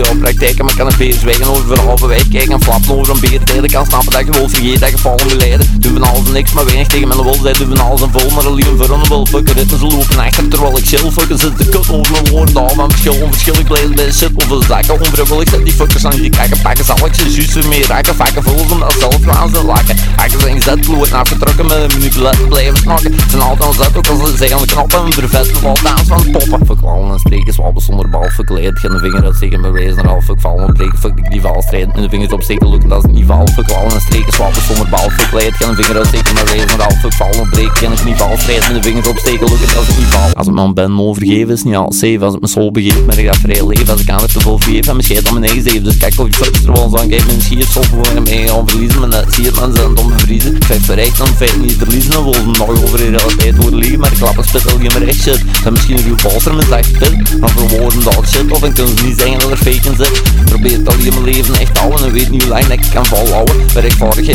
op praktijken, maar kan een beer zwijgen over verhalve weg kijken en flappen over een beer delen kan snappen dat je wilt vergeten dat je vallen moet leiden Doen van alles en niks, maar weinig tegen mijn wil zijn, doen van alles en vol maar alleen voor een wil fucken ritme ze lopen achter terwijl ik chill. Fucken zit te kut over mijn woorden al van verschil onverschillig blijven bij shit over zakken onvrijwillig zet die fuckers aan die kakken pakken zal ik ze juist ermee raken vakken vullen ze dat zelf gaan ze lakken hakken zijn gezet kloot naar vertrokken met een minuut blijven snakken. Zijn altijd aan zet ook als ze zeggen de knoppen en vervesten wat dans van poppen. Verklauwen en streken zwabben zonder bal verkleed geen vinger uitsteken bij wezen er al fuck vallen. Breken fuck die val strijden. In de vingers opsteken lukken dat is niet val verklauwen en streken zwabben zonder bal verkleed. Geen vinger uitsteken bij wezen er al fuck vallen. Breken geen knieval strijden. In de vingers opsteken lukken dat is niet val als het man ben overgeven is niet al safe. Als het mijn soul begeeft maar ik ga vrij leven. Als ik aan het te vol geef en mijn scheet aan mijn eigen zeef dus kijk of je fucks er wel zo aan kijk mijn schier soms voor mee gaan verliezen. Maar net zie het mensen aan het onbevriezen vijf verrecht dan feit niet verliezen. En wil nog over de realiteit worden liegen maar een spit al je me recht shit. Dan misschien een ruw balster met zacht pit maar verwoorden dat shit. Of ik kan ze niet zeggen dat er fake in zit. Probeer het al je mijn leven echt houden en weet niet hoe lang ik kan volhouden.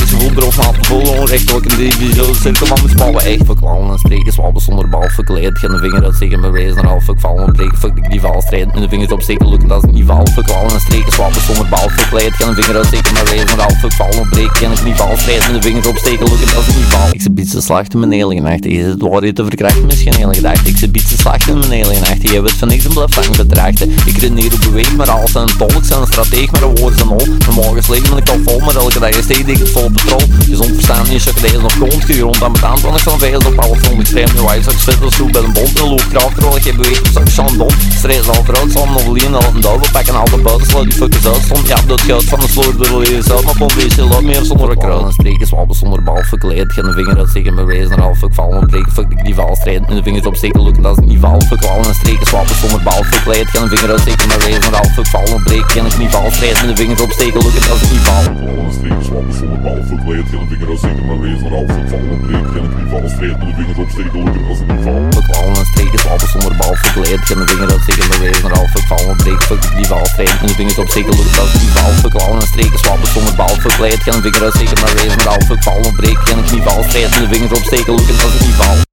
Zoveel brood na te vol onrecht. Ook in de divisie cirkel van mijn spallen echt. Verklauwen en streken zwabben zonder bal. Verkleed geen vinger uitsteken bij wezen en half fuck vallen breken fuck ik die val strijden in de vingers opsteken lukken dat is niet val verklauwen en streken zwabben zonder bal. Verkleed geen vinger uitsteken bij wezen en half fuck vallen breken geen ik niet. Val strijden in de vingers opsteken lukken dat is niet val ik ze bied ze slachten mijn hele nacht is het waar je te verkrachten misschien hele gedacht ik ze bied ze slachten mijn hele nacht. Je weet van niks en blijft lang betrachten ik redeneer op beweeg maar alles een tolk. Zijn een strateeg maar een woord zijn al mijn morgen slecht ben ik al vol maar elke dag is steeds ik het vol patrol gezond verstaan niet je deze nog grond stuur rond aan betaald want ik van vijf op alle film extreem nu je straks zit als bij een bond. En loop kracht terwijl ik op straks zo'n dom. Strijd al eruit zal nog alleen al een douwe. Pakken al de buiten sluit die fuckers uit stond. Ja dat geld van de sloot wil je zelf maar kon wees je lot meer zonder een kruid. En streken zwabben zonder bal verkleed geen vinger uitsteken bij wezen en half fuck vallen breken fuck ik die val strijden in de vingers opsteken lukken dat is niet val verklauwen en streken zwabben zonder bal verkleed geen vinger uitsteken bij wezen en half fuck vallen breken geen knieval strijden in de vingers opsteken lukken dat is niet val Verklauwen en streken zwappen zonder bal verkleed geen vinger uitsteken maar wezen en half fuck vallen breken geen knieval strijden in de vingers opsteken lukken dat is niet val verklauwen en streken zwabben zonder bal verkleed geen vinger uitsteken bij wezen en half fuck vallen breken fuck ik die val strijden in de vingers opsteken lukken dat is niet val verklauwen en streken zwabben zonder bal verkleed geen vinger uitsteken maar wezen en half fuck vallen breken geen knieval strijden in de vingers opsteken lukken dat is niet val